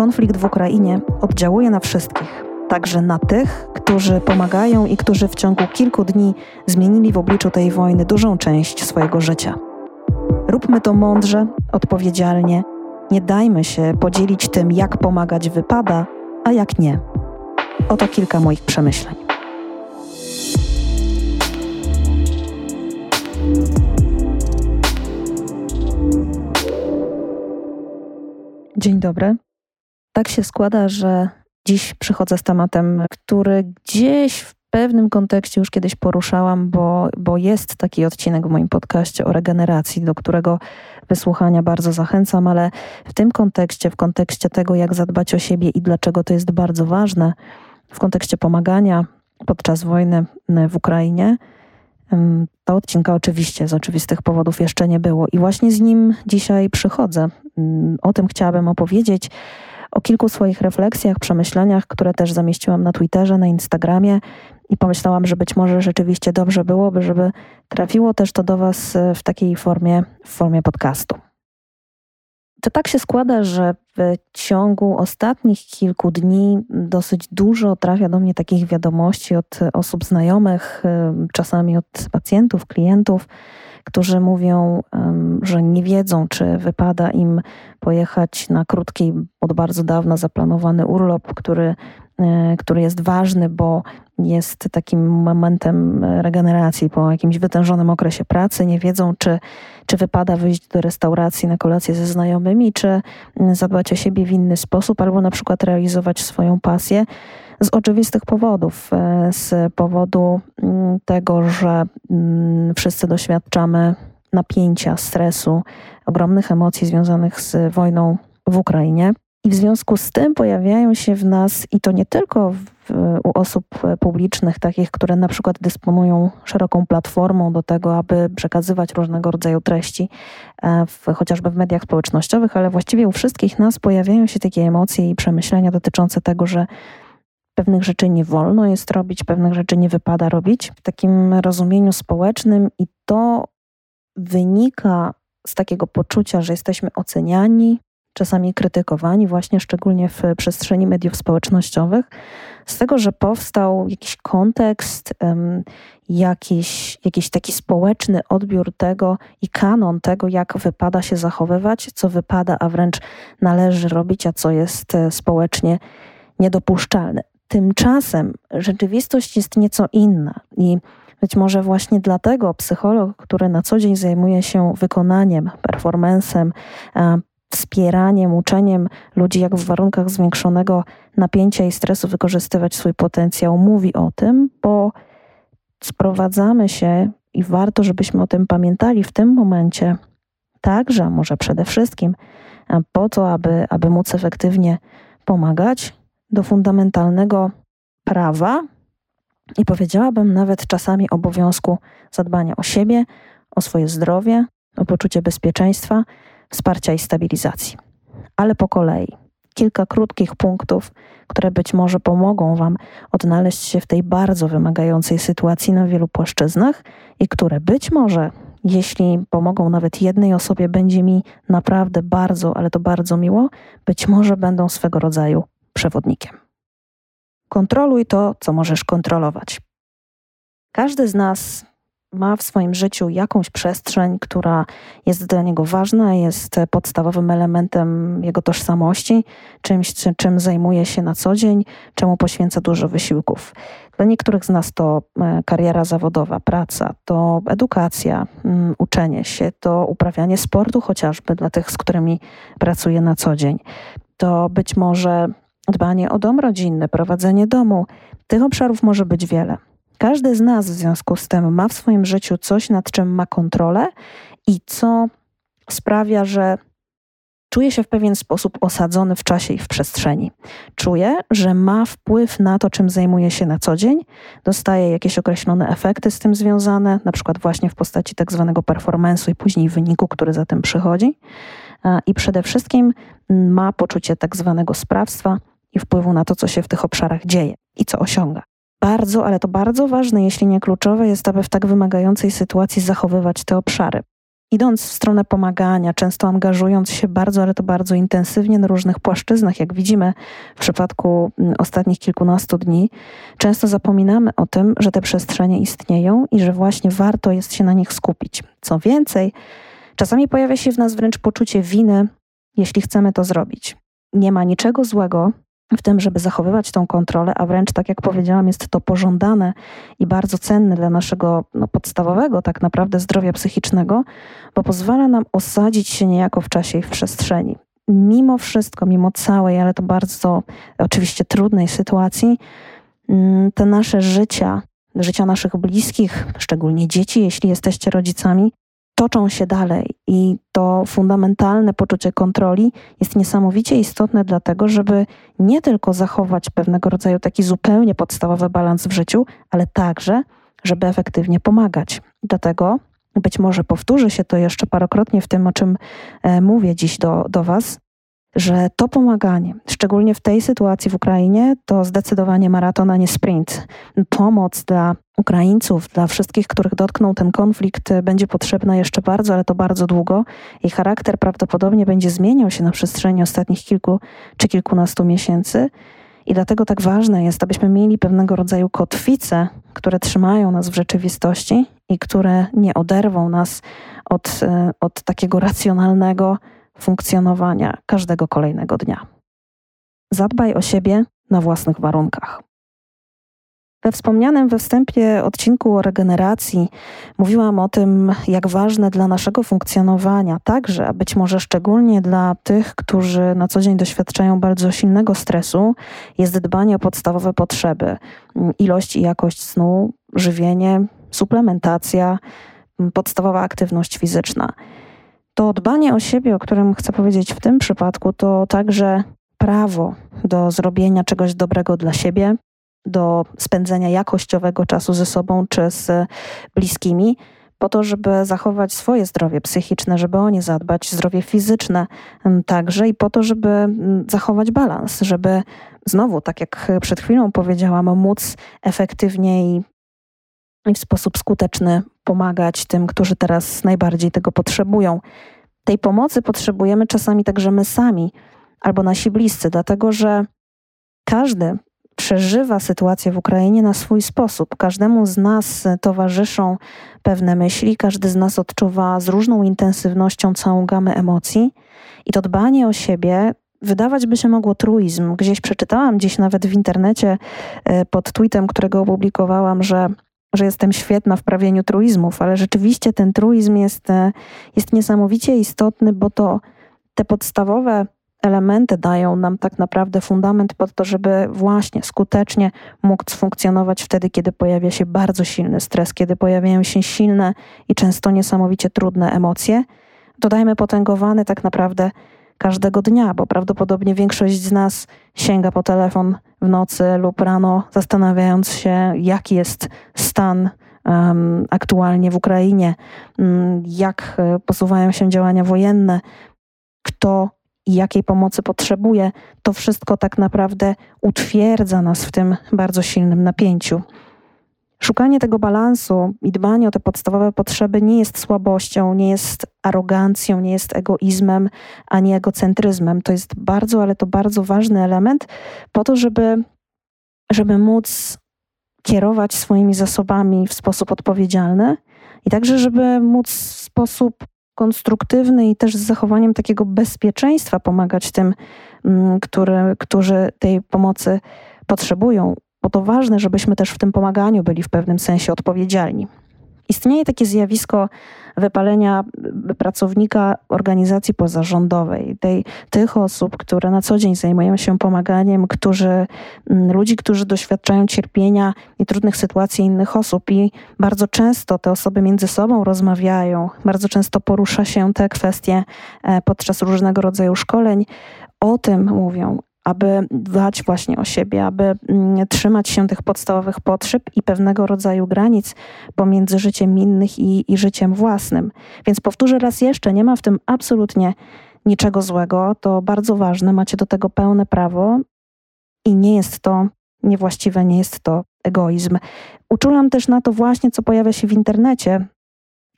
konflikt w Ukrainie oddziałuje na wszystkich, także na tych, którzy pomagają i którzy w ciągu kilku dni zmienili w obliczu tej wojny dużą część swojego życia. Róbmy to mądrze, odpowiedzialnie. Nie dajmy się podzielić tym, jak pomagać wypada, a jak nie. Oto kilka moich przemyśleń. Dzień dobry. Tak się składa, że dziś przychodzę z tematem, który gdzieś w pewnym kontekście już kiedyś poruszałam, bo, bo jest taki odcinek w moim podcaście o regeneracji, do którego wysłuchania bardzo zachęcam, ale w tym kontekście, w kontekście tego, jak zadbać o siebie i dlaczego to jest bardzo ważne, w kontekście pomagania podczas wojny w Ukrainie, to odcinka oczywiście z oczywistych powodów jeszcze nie było i właśnie z nim dzisiaj przychodzę. O tym chciałabym opowiedzieć, o kilku swoich refleksjach, przemyśleniach, które też zamieściłam na Twitterze, na Instagramie i pomyślałam, że być może rzeczywiście dobrze byłoby, żeby trafiło też to do Was e, w takiej formie, w formie podcastu. To tak się składa, że w ciągu ostatnich kilku dni dosyć dużo trafia do mnie takich wiadomości od osób znajomych, czasami od pacjentów, klientów, którzy mówią, że nie wiedzą, czy wypada im pojechać na krótki, od bardzo dawna zaplanowany urlop, który, e, który jest ważny, bo jest takim momentem regeneracji po jakimś wytężonym okresie pracy. Nie wiedzą, czy, czy wypada wyjść do restauracji na kolację ze znajomymi, czy zadbać o siebie w inny sposób, albo na przykład realizować swoją pasję z oczywistych powodów. E, z powodu tego, że wszyscy doświadczamy napięcia, stresu, ogromnych emocji związanych z wojną w Ukrainie. I w związku z tym pojawiają się w nas, i to nie tylko w, u osób publicznych, takich, które na przykład dysponują szeroką platformą do tego, aby przekazywać różnego rodzaju treści, e, w, chociażby w mediach społecznościowych, ale właściwie u wszystkich nas pojawiają się takie emocje i przemyślenia dotyczące tego, że pewnych rzeczy nie wolno jest robić, pewnych rzeczy nie wypada robić. W takim rozumieniu społecznym, i to wynika z takiego poczucia, że jesteśmy oceniani, czasami krytykowani, właśnie szczególnie w przestrzeni mediów społecznościowych, z tego, że powstał jakiś kontekst, jakiś, jakiś taki społeczny odbiór tego i kanon tego, jak wypada się zachowywać, co wypada, a wręcz należy robić, a co jest e, społecznie niedopuszczalne. Tymczasem rzeczywistość jest nieco inna i być może właśnie dlatego psycholog, który na co dzień zajmuje się wykonaniem, performancem, wspieraniem, uczeniem ludzi, jak w warunkach zwiększonego napięcia i stresu wykorzystywać swój potencjał, mówi o tym, bo sprowadzamy się i warto, żebyśmy o tym pamiętali w tym momencie, także, a może przede wszystkim, po to, aby, aby móc efektywnie pomagać, do fundamentalnego prawa. I powiedziałabym nawet czasami obowiązku zadbania o siebie, o swoje zdrowie, o poczucie bezpieczeństwa, wsparcia i stabilizacji. Ale po kolei. Kilka krótkich punktów, które być może pomogą Wam odnaleźć się w tej bardzo wymagającej sytuacji na wielu płaszczyznach i które być może, jeśli pomogą nawet jednej osobie, będzie mi naprawdę bardzo, ale to bardzo miło, być może będą swego rodzaju przewodnikiem. Kontroluj to, co możesz kontrolować. Każdy z nas ma w swoim życiu jakąś przestrzeń, która jest dla niego ważna, jest podstawowym elementem jego tożsamości, czymś, czym zajmuje się na co dzień, czemu poświęca dużo wysiłków. Dla niektórych z nas to e, kariera zawodowa, praca, to edukacja, mm, uczenie się, to uprawianie sportu chociażby dla tych, z którymi pracuje na co dzień. To być może dbanie o dom rodzinny, prowadzenie domu. Tych obszarów może być wiele. Każdy z nas w związku z tym ma w swoim życiu coś, nad czym ma kontrolę i co sprawia, że czuje się w pewien sposób osadzony w czasie i w przestrzeni. Czuje, że ma wpływ na to, czym zajmuje się na co dzień, dostaje jakieś określone efekty z tym związane, na przykład właśnie w postaci tak zwanego performance'u i później wyniku, który za tym przychodzi. I przede wszystkim ma poczucie tak zwanego sprawstwa, i wpływu na to, co się w tych obszarach dzieje i co osiąga. Bardzo, ale to bardzo ważne, jeśli nie kluczowe, jest, aby w tak wymagającej sytuacji zachowywać te obszary. idąc w stronę pomagania, często angażując się bardzo, ale to bardzo intensywnie na różnych płaszczyznach, jak widzimy w przypadku mm, ostatnich kilkunastu dni, często zapominamy o tym, że te przestrzenie istnieją i że właśnie warto jest się na nich skupić. Co więcej, czasami pojawia się w nas wręcz poczucie winy, jeśli chcemy to zrobić. Nie ma niczego złego w tym, żeby zachowywać tą kontrolę, a wręcz, tak jak powiedziałam, jest to pożądane i bardzo cenne dla naszego no, podstawowego, tak naprawdę, zdrowia psychicznego, bo pozwala nam osadzić się niejako w czasie i w przestrzeni. Mimo wszystko, mimo całej, ale to bardzo oczywiście trudnej sytuacji, mm, te nasze życia, życia naszych bliskich, szczególnie dzieci, jeśli jesteście rodzicami, toczą się dalej i to fundamentalne poczucie kontroli jest niesamowicie istotne dlatego, żeby nie tylko zachować pewnego rodzaju taki zupełnie podstawowy balans w życiu, ale także, żeby efektywnie pomagać. Dlatego być może powtórzy się to jeszcze parokrotnie w tym, o czym e, mówię dziś do, do Was, że to pomaganie, szczególnie w tej sytuacji w Ukrainie, to zdecydowanie maraton, a nie sprint. Pomoc dla Ukraińców, dla wszystkich, których dotknął ten konflikt, będzie potrzebna jeszcze bardzo, ale to bardzo długo. Jej charakter prawdopodobnie będzie zmieniał się na przestrzeni ostatnich kilku czy kilkunastu miesięcy. I dlatego tak ważne jest, abyśmy mieli pewnego rodzaju kotwice, które trzymają nas w rzeczywistości i które nie oderwą nas od, e, od takiego racjonalnego funkcjonowania każdego kolejnego dnia. Zadbaj o siebie na własnych warunkach. We wspomnianym we wstępie odcinku o regeneracji mówiłam o tym, jak ważne dla naszego funkcjonowania, także, a być może szczególnie dla tych, którzy na co dzień doświadczają bardzo silnego stresu, jest dbanie o podstawowe potrzeby: ilość i jakość snu, żywienie, suplementacja, podstawowa aktywność fizyczna. To dbanie o siebie, o którym chcę powiedzieć w tym przypadku, to także prawo do zrobienia czegoś dobrego dla siebie, do spędzenia jakościowego czasu ze sobą czy z bliskimi, po to, żeby zachować swoje zdrowie psychiczne, żeby o nie zadbać, zdrowie fizyczne także i po to, żeby zachować balans, żeby znowu, tak jak przed chwilą powiedziałam, móc efektywnie i w sposób skuteczny pomagać tym, którzy teraz najbardziej tego potrzebują. Tej pomocy potrzebujemy czasami także my sami albo nasi bliscy, dlatego że każdy przeżywa sytuację w Ukrainie na swój sposób. Każdemu z nas towarzyszą pewne myśli, każdy z nas odczuwa z różną intensywnością całą gamę emocji i to dbanie o siebie wydawać by się mogło truizm. Gdzieś przeczytałam, gdzieś nawet w internecie e, pod tweetem, którego opublikowałam, że że jestem świetna w prawieniu truizmów, ale rzeczywiście ten truizm jest, e, jest niesamowicie istotny, bo to te podstawowe elementy dają nam tak naprawdę fundament pod to, żeby właśnie skutecznie mógł funkcjonować wtedy, kiedy pojawia się bardzo silny stres, kiedy pojawiają się silne i często niesamowicie trudne emocje. Dodajmy potęgowany tak naprawdę każdego dnia, bo prawdopodobnie większość z nas sięga po telefon w nocy lub rano, zastanawiając się, jaki jest stan um, aktualnie w Ukrainie, um, jak e, posuwają się działania wojenne, kto i jakiej pomocy potrzebuje, to wszystko tak naprawdę utwierdza nas w tym bardzo silnym napięciu. Szukanie tego balansu i dbanie o te podstawowe potrzeby nie jest słabością, nie jest arogancją, nie jest egoizmem ani egocentryzmem. To jest bardzo, ale to bardzo ważny element po to, żeby, żeby móc kierować swoimi zasobami w sposób odpowiedzialny i także, żeby móc w sposób konstruktywny i też z zachowaniem takiego bezpieczeństwa pomagać tym, mm, który, którzy tej pomocy potrzebują bo to ważne, żebyśmy też w tym pomaganiu byli w pewnym sensie odpowiedzialni. Istnieje takie zjawisko wypalenia pracownika organizacji pozarządowej, tej, tych osób, które na co dzień zajmują się pomaganiem, którzy, mm, ludzi, którzy doświadczają cierpienia i trudnych sytuacji innych osób i bardzo często te osoby między sobą rozmawiają, bardzo często porusza się te kwestie e, podczas różnego rodzaju szkoleń. O tym mówią, aby dbać właśnie o siebie, aby mm, trzymać się tych podstawowych potrzeb i pewnego rodzaju granic pomiędzy życiem innych i, i życiem własnym. Więc powtórzę raz jeszcze, nie ma w tym absolutnie niczego złego, to bardzo ważne, macie do tego pełne prawo i nie jest to niewłaściwe, nie jest to egoizm. Uczulam też na to właśnie, co pojawia się w internecie,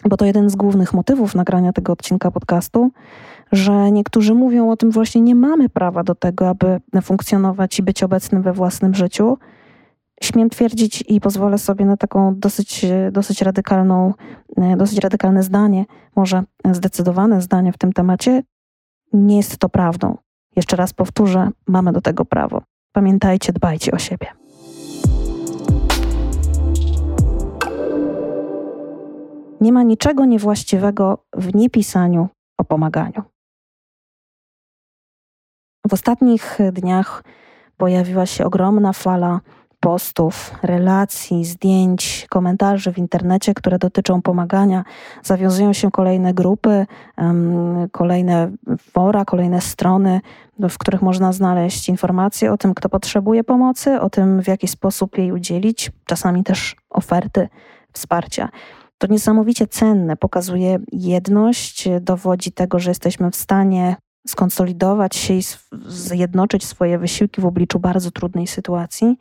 bo to jeden z głównych motywów nagrania tego odcinka podcastu, że niektórzy mówią o tym właśnie, nie mamy prawa do tego, aby funkcjonować i być obecnym we własnym życiu. Śmiem twierdzić i pozwolę sobie na taką dosyć, dosyć radykalną, dosyć radykalne zdanie, może zdecydowane zdanie w tym temacie. Nie jest to prawdą. Jeszcze raz powtórzę, mamy do tego prawo. Pamiętajcie, dbajcie o siebie. Nie ma niczego niewłaściwego w niepisaniu o pomaganiu. W ostatnich dniach pojawiła się ogromna fala postów, relacji, zdjęć, komentarzy w internecie, które dotyczą pomagania. Zawiązują się kolejne grupy, kolejne fora, kolejne strony, w których można znaleźć informacje o tym, kto potrzebuje pomocy, o tym, w jaki sposób jej udzielić, czasami też oferty wsparcia. To niesamowicie cenne, pokazuje jedność, dowodzi tego, że jesteśmy w stanie skonsolidować się i zjednoczyć swoje wysiłki w obliczu bardzo trudnej sytuacji,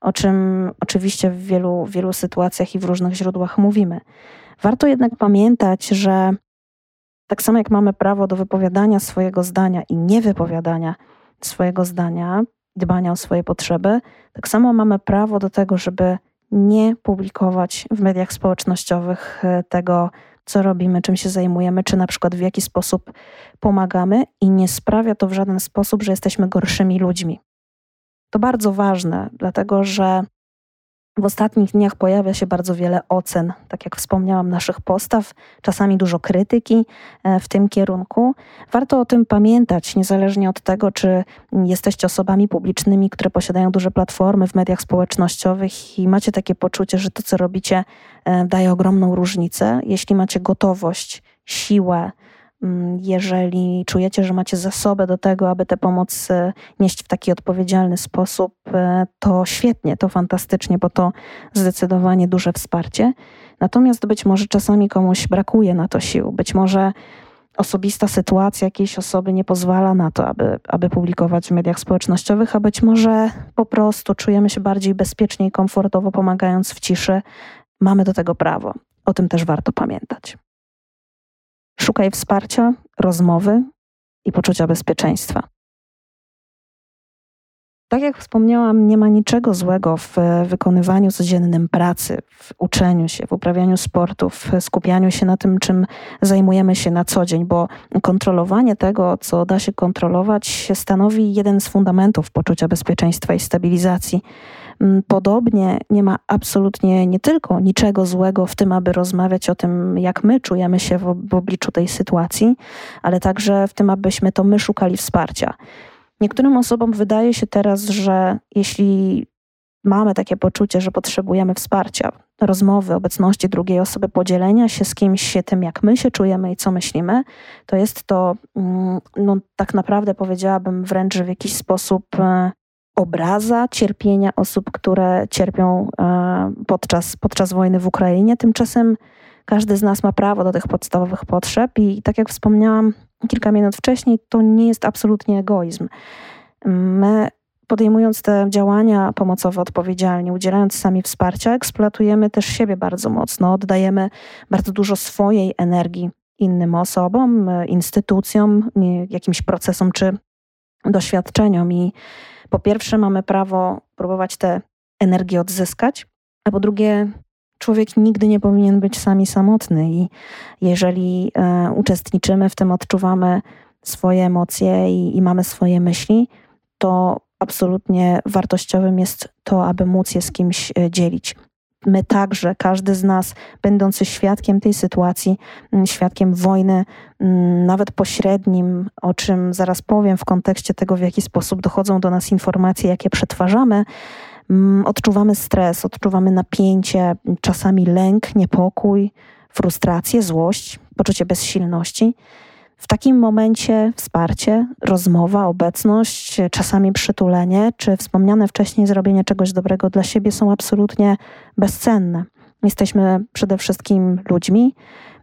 o czym oczywiście w wielu, wielu sytuacjach i w różnych źródłach mówimy. Warto jednak pamiętać, że tak samo jak mamy prawo do wypowiadania swojego zdania i niewypowiadania swojego zdania, dbania o swoje potrzeby, tak samo mamy prawo do tego, żeby nie publikować w mediach społecznościowych e, tego, co robimy, czym się zajmujemy, czy na przykład w jaki sposób pomagamy, i nie sprawia to w żaden sposób, że jesteśmy gorszymi ludźmi. To bardzo ważne, dlatego że w ostatnich dniach pojawia się bardzo wiele ocen, tak jak wspomniałam, naszych postaw, czasami dużo krytyki e, w tym kierunku. Warto o tym pamiętać, niezależnie od tego, czy jesteście osobami publicznymi, które posiadają duże platformy w mediach społecznościowych i macie takie poczucie, że to, co robicie, e, daje ogromną różnicę. Jeśli macie gotowość, siłę, jeżeli czujecie, że macie zasobę do tego, aby tę pomoc nieść w taki odpowiedzialny sposób, e, to świetnie, to fantastycznie, bo to zdecydowanie duże wsparcie. Natomiast być może czasami komuś brakuje na to sił, być może osobista sytuacja jakiejś osoby nie pozwala na to, aby, aby publikować w mediach społecznościowych, a być może po prostu czujemy się bardziej bezpiecznie i komfortowo pomagając w ciszy. Mamy do tego prawo. O tym też warto pamiętać. Szukaj wsparcia, rozmowy i poczucia bezpieczeństwa. Tak jak wspomniałam, nie ma niczego złego w wykonywaniu codziennym pracy, w uczeniu się, w uprawianiu sportu, w skupianiu się na tym, czym zajmujemy się na co dzień, bo kontrolowanie tego, co da się kontrolować, stanowi jeden z fundamentów poczucia bezpieczeństwa i stabilizacji. Mm, podobnie nie ma absolutnie nie tylko niczego złego w tym, aby rozmawiać o tym, jak my czujemy się w, w obliczu tej sytuacji, ale także w tym, abyśmy to my szukali wsparcia. Niektórym osobom wydaje się teraz, że jeśli mamy takie poczucie, że potrzebujemy wsparcia, rozmowy, obecności drugiej osoby, podzielenia się z kimś tym, jak my się czujemy i co myślimy, to jest to, mm, no, tak naprawdę powiedziałabym wręcz w jakiś sposób e, obraza cierpienia osób, które cierpią e, podczas, podczas wojny w Ukrainie. Tymczasem każdy z nas ma prawo do tych podstawowych potrzeb i tak jak wspomniałam kilka minut wcześniej, to nie jest absolutnie egoizm. My podejmując te działania pomocowe odpowiedzialnie, udzielając sami wsparcia, eksploatujemy też siebie bardzo mocno, oddajemy bardzo dużo swojej energii innym osobom, instytucjom, jakimś procesom czy doświadczeniom i po pierwsze, mamy prawo próbować tę energię odzyskać, a po drugie, człowiek nigdy nie powinien być sami samotny i jeżeli e, uczestniczymy w tym, odczuwamy swoje emocje i, i mamy swoje myśli, to absolutnie wartościowym jest to, aby móc je z kimś e, dzielić my także, każdy z nas, będący świadkiem tej sytuacji, mm, świadkiem wojny, mm, nawet pośrednim, o czym zaraz powiem w kontekście tego, w jaki sposób dochodzą do nas informacje, jakie przetwarzamy, mm, odczuwamy stres, odczuwamy napięcie, czasami lęk, niepokój, frustrację, złość, poczucie bezsilności. W takim momencie wsparcie, rozmowa, obecność, czasami przytulenie, czy wspomniane wcześniej zrobienie czegoś dobrego dla siebie są absolutnie bezcenne. Jesteśmy przede wszystkim ludźmi.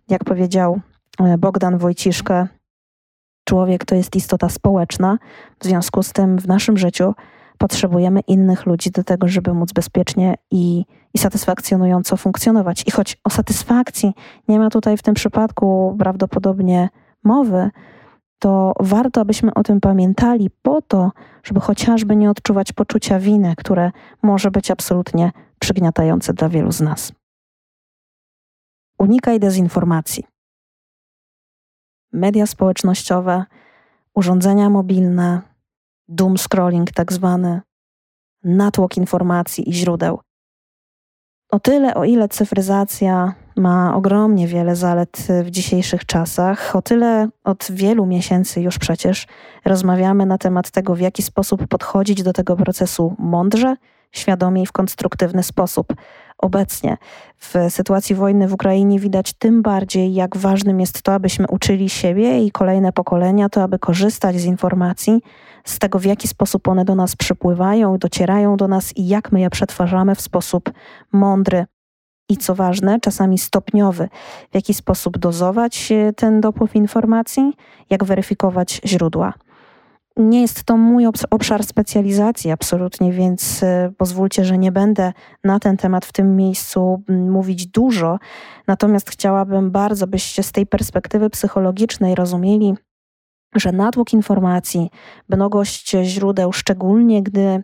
Jak powiedział e, Bogdan Wojciszkę, człowiek to jest istota społeczna. W związku z tym w naszym życiu potrzebujemy innych ludzi do tego, żeby móc bezpiecznie i, i satysfakcjonująco funkcjonować. I choć o satysfakcji nie ma tutaj w tym przypadku prawdopodobnie mowy, to warto, abyśmy o tym pamiętali po to, żeby chociażby nie odczuwać poczucia winy, które może być absolutnie przygniatające dla wielu z nas. Unikaj dezinformacji. Media społecznościowe, urządzenia mobilne, doom scrolling tak zwany, natłok informacji i źródeł. O tyle, o ile cyfryzacja ma ogromnie wiele zalet w dzisiejszych czasach, o tyle od wielu miesięcy już przecież rozmawiamy na temat tego, w jaki sposób podchodzić do tego procesu mądrze, świadomie i w konstruktywny sposób. Obecnie w sytuacji wojny w Ukrainie widać tym bardziej, jak ważnym jest to, abyśmy uczyli siebie i kolejne pokolenia, to aby korzystać z informacji, z tego, w jaki sposób one do nas przypływają, docierają do nas i jak my je przetwarzamy w sposób mądry. I co ważne, czasami stopniowy, w jaki sposób dozować ten dopływ informacji, jak weryfikować źródła. Nie jest to mój obszar specjalizacji absolutnie, więc e, pozwólcie, że nie będę na ten temat w tym miejscu mówić dużo. Natomiast chciałabym bardzo, byście z tej perspektywy psychologicznej rozumieli, że natłok informacji, mnogość źródeł, szczególnie gdy e,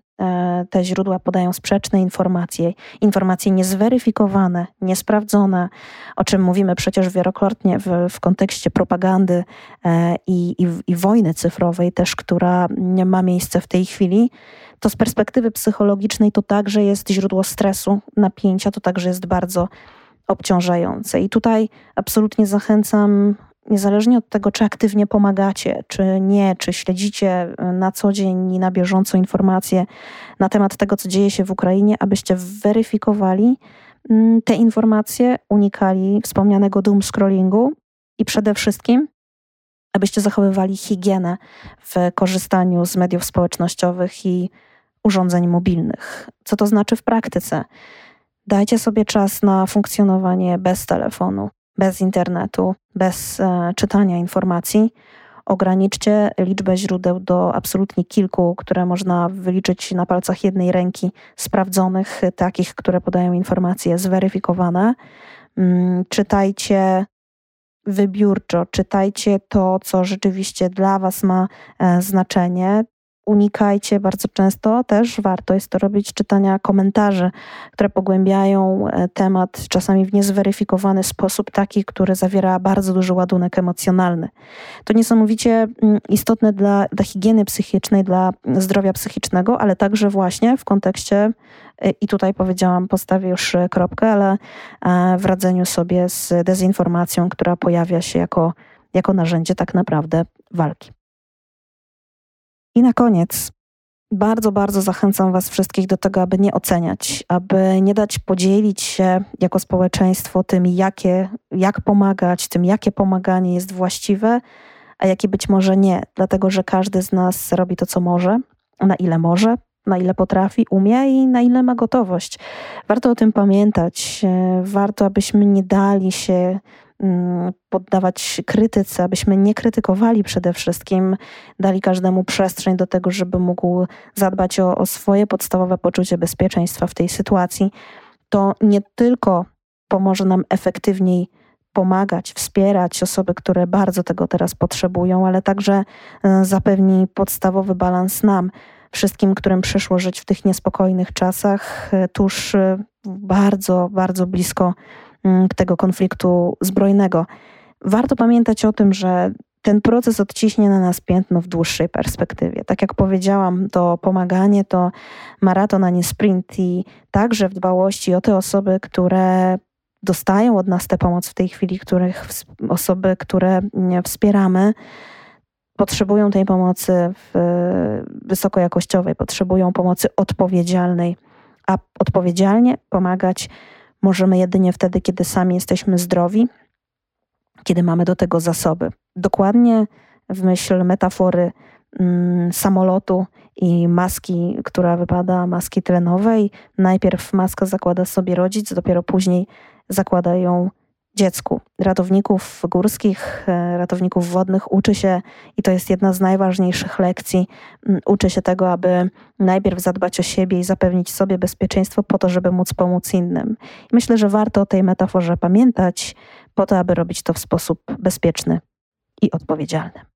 te źródła podają sprzeczne informacje, informacje niezweryfikowane, niesprawdzone, o czym mówimy przecież wielokrotnie w, w kontekście propagandy e, i, i, i wojny cyfrowej, też która ma miejsce w tej chwili, to z perspektywy psychologicznej to także jest źródło stresu, napięcia, to także jest bardzo obciążające. I tutaj absolutnie zachęcam niezależnie od tego, czy aktywnie pomagacie, czy nie, czy śledzicie e, na co dzień i na bieżąco informacje na temat tego, co dzieje się w Ukrainie, abyście weryfikowali mm, te informacje, unikali wspomnianego doom scrollingu i przede wszystkim abyście zachowywali higienę w korzystaniu z mediów społecznościowych i urządzeń mobilnych. Co to znaczy w praktyce? Dajcie sobie czas na funkcjonowanie bez telefonu, bez internetu, bez e, czytania informacji. Ograniczcie liczbę źródeł do absolutnie kilku, które można wyliczyć na palcach jednej ręki, sprawdzonych, takich, które podają informacje zweryfikowane. Mm, czytajcie wybiórczo, czytajcie to, co rzeczywiście dla Was ma e, znaczenie unikajcie bardzo często, też warto jest to robić, czytania komentarzy, które pogłębiają e, temat czasami w niezweryfikowany sposób, taki, który zawiera bardzo duży ładunek emocjonalny. To niesamowicie mm, istotne dla, dla higieny psychicznej, dla zdrowia psychicznego, ale także właśnie w kontekście, e, i tutaj powiedziałam, postawię już kropkę, ale e, w radzeniu sobie z dezinformacją, która pojawia się jako, jako narzędzie tak naprawdę walki. I na koniec bardzo, bardzo zachęcam Was wszystkich do tego, aby nie oceniać, aby nie dać podzielić się jako społeczeństwo tym, jakie, jak pomagać, tym, jakie pomaganie jest właściwe, a jakie być może nie, dlatego że każdy z nas robi to, co może, na ile może, na ile potrafi, umie i na ile ma gotowość. Warto o tym pamiętać. Warto, abyśmy nie dali się poddawać krytyce, abyśmy nie krytykowali przede wszystkim, dali każdemu przestrzeń do tego, żeby mógł zadbać o, o swoje podstawowe poczucie bezpieczeństwa w tej sytuacji, to nie tylko pomoże nam efektywniej pomagać, wspierać osoby, które bardzo tego teraz potrzebują, ale także e, zapewni podstawowy balans nam, wszystkim, którym przyszło żyć w tych niespokojnych czasach, e, tuż e, bardzo, bardzo blisko Mm, tego konfliktu zbrojnego. Warto pamiętać o tym, że ten proces odciśnie na nas piętno w dłuższej perspektywie. Tak jak powiedziałam, to pomaganie to maraton, a nie sprint i także w dbałości o te osoby, które dostają od nas tę pomoc w tej chwili, których osoby, które wspieramy, potrzebują tej pomocy wysokojakościowej, potrzebują pomocy odpowiedzialnej, a odpowiedzialnie pomagać Możemy jedynie wtedy, kiedy sami jesteśmy zdrowi, kiedy mamy do tego zasoby. Dokładnie w myśl metafory mm, samolotu i maski, która wypada, maski tlenowej. Najpierw maskę zakłada sobie rodzic, dopiero później zakłada ją dziecku. Ratowników górskich, e, ratowników wodnych uczy się, i to jest jedna z najważniejszych lekcji, uczy się tego, aby najpierw zadbać o siebie i zapewnić sobie bezpieczeństwo po to, żeby móc pomóc innym. Myślę, że warto o tej metaforze pamiętać, po to, aby robić to w sposób bezpieczny i odpowiedzialny.